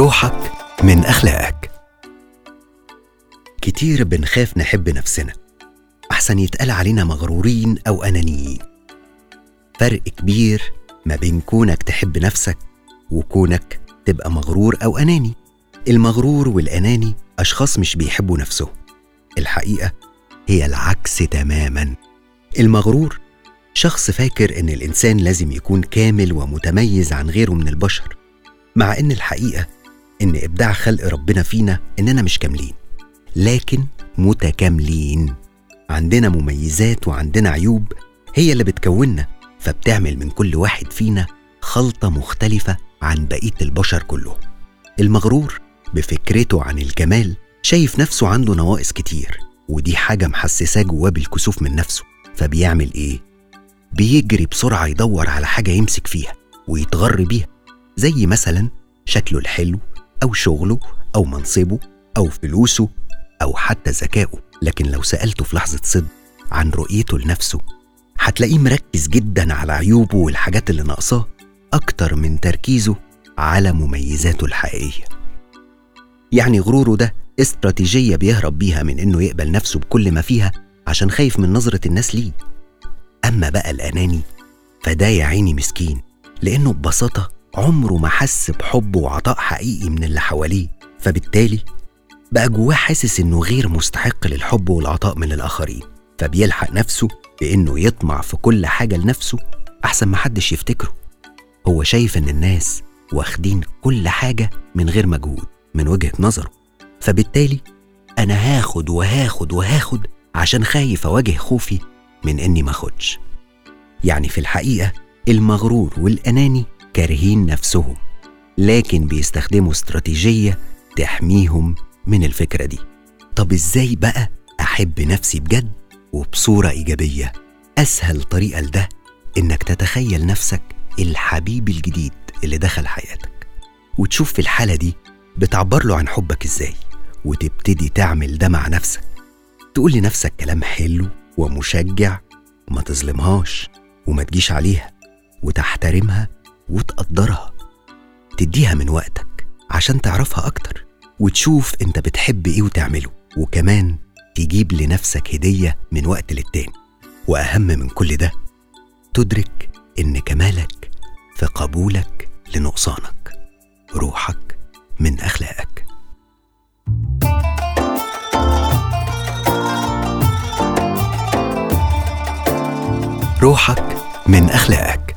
روحك من أخلاقك. كتير بنخاف نحب نفسنا. أحسن يتقال علينا مغرورين أو أنانيين. فرق كبير ما بين كونك تحب نفسك وكونك تبقى مغرور أو أناني. المغرور والأناني أشخاص مش بيحبوا نفسهم. الحقيقة هي العكس تماما. المغرور شخص فاكر إن الإنسان لازم يكون كامل ومتميز عن غيره من البشر مع إن الحقيقة إن إبداع خلق ربنا فينا إننا مش كاملين لكن متكاملين. عندنا مميزات وعندنا عيوب هي اللي بتكوننا فبتعمل من كل واحد فينا خلطة مختلفة عن بقية البشر كلهم. المغرور بفكرته عن الكمال شايف نفسه عنده نواقص كتير ودي حاجة محسساه جواه بالكسوف من نفسه. فبيعمل إيه؟ بيجري بسرعة يدور على حاجة يمسك فيها ويتغر بيها زي مثلا شكله الحلو أو شغله أو منصبه أو فلوسه أو حتى ذكائه. لكن لو سألته في لحظة صدق عن رؤيته لنفسه هتلاقيه مركز جدا على عيوبه والحاجات اللي ناقصاه أكتر من تركيزه على مميزاته الحقيقية. يعني غروره ده استراتيجية بيهرب بيها من إنه يقبل نفسه بكل ما فيها عشان خايف من نظرة الناس ليه. أما بقى الأناني فده يا عيني مسكين لأنه ببساطة عمره ما حس بحب وعطاء حقيقي من اللي حواليه فبالتالي بقى جواه حاسس إنه غير مستحق للحب والعطاء من الآخرين فبيلحق نفسه بإنه يطمع في كل حاجة لنفسه أحسن ما حدش يفتكره. هو شايف إن الناس واخدين كل حاجة من غير مجهود من وجهة نظره فبالتالي أنا هاخد وهاخد وهاخد عشان خايف أواجه خوفي من إني ما أخدش. يعني في الحقيقة المغرور والأناني كارهين نفسهم لكن بيستخدموا استراتيجية تحميهم من الفكرة دي. طب إزاي بقى أحب نفسي بجد وبصورة إيجابية؟ أسهل طريقة لده إنك تتخيل نفسك الحبيب الجديد اللي دخل حياتك وتشوف في الحالة دي بتعبر له عن حبك إزاي وتبتدي تعمل ده مع نفسك. تقول لنفسك كلام حلو ومشجع وما تظلمهاش وما تجيش عليها وتحترمها وتقدرها. تديها من وقتك عشان تعرفها أكتر وتشوف أنت بتحب إيه وتعمله. وكمان تجيب لنفسك هدية من وقت للتاني. وأهم من كل ده تدرك إن كمالك في قبولك لنقصانك. روحك من أخلاقك. روحك من أخلاقك.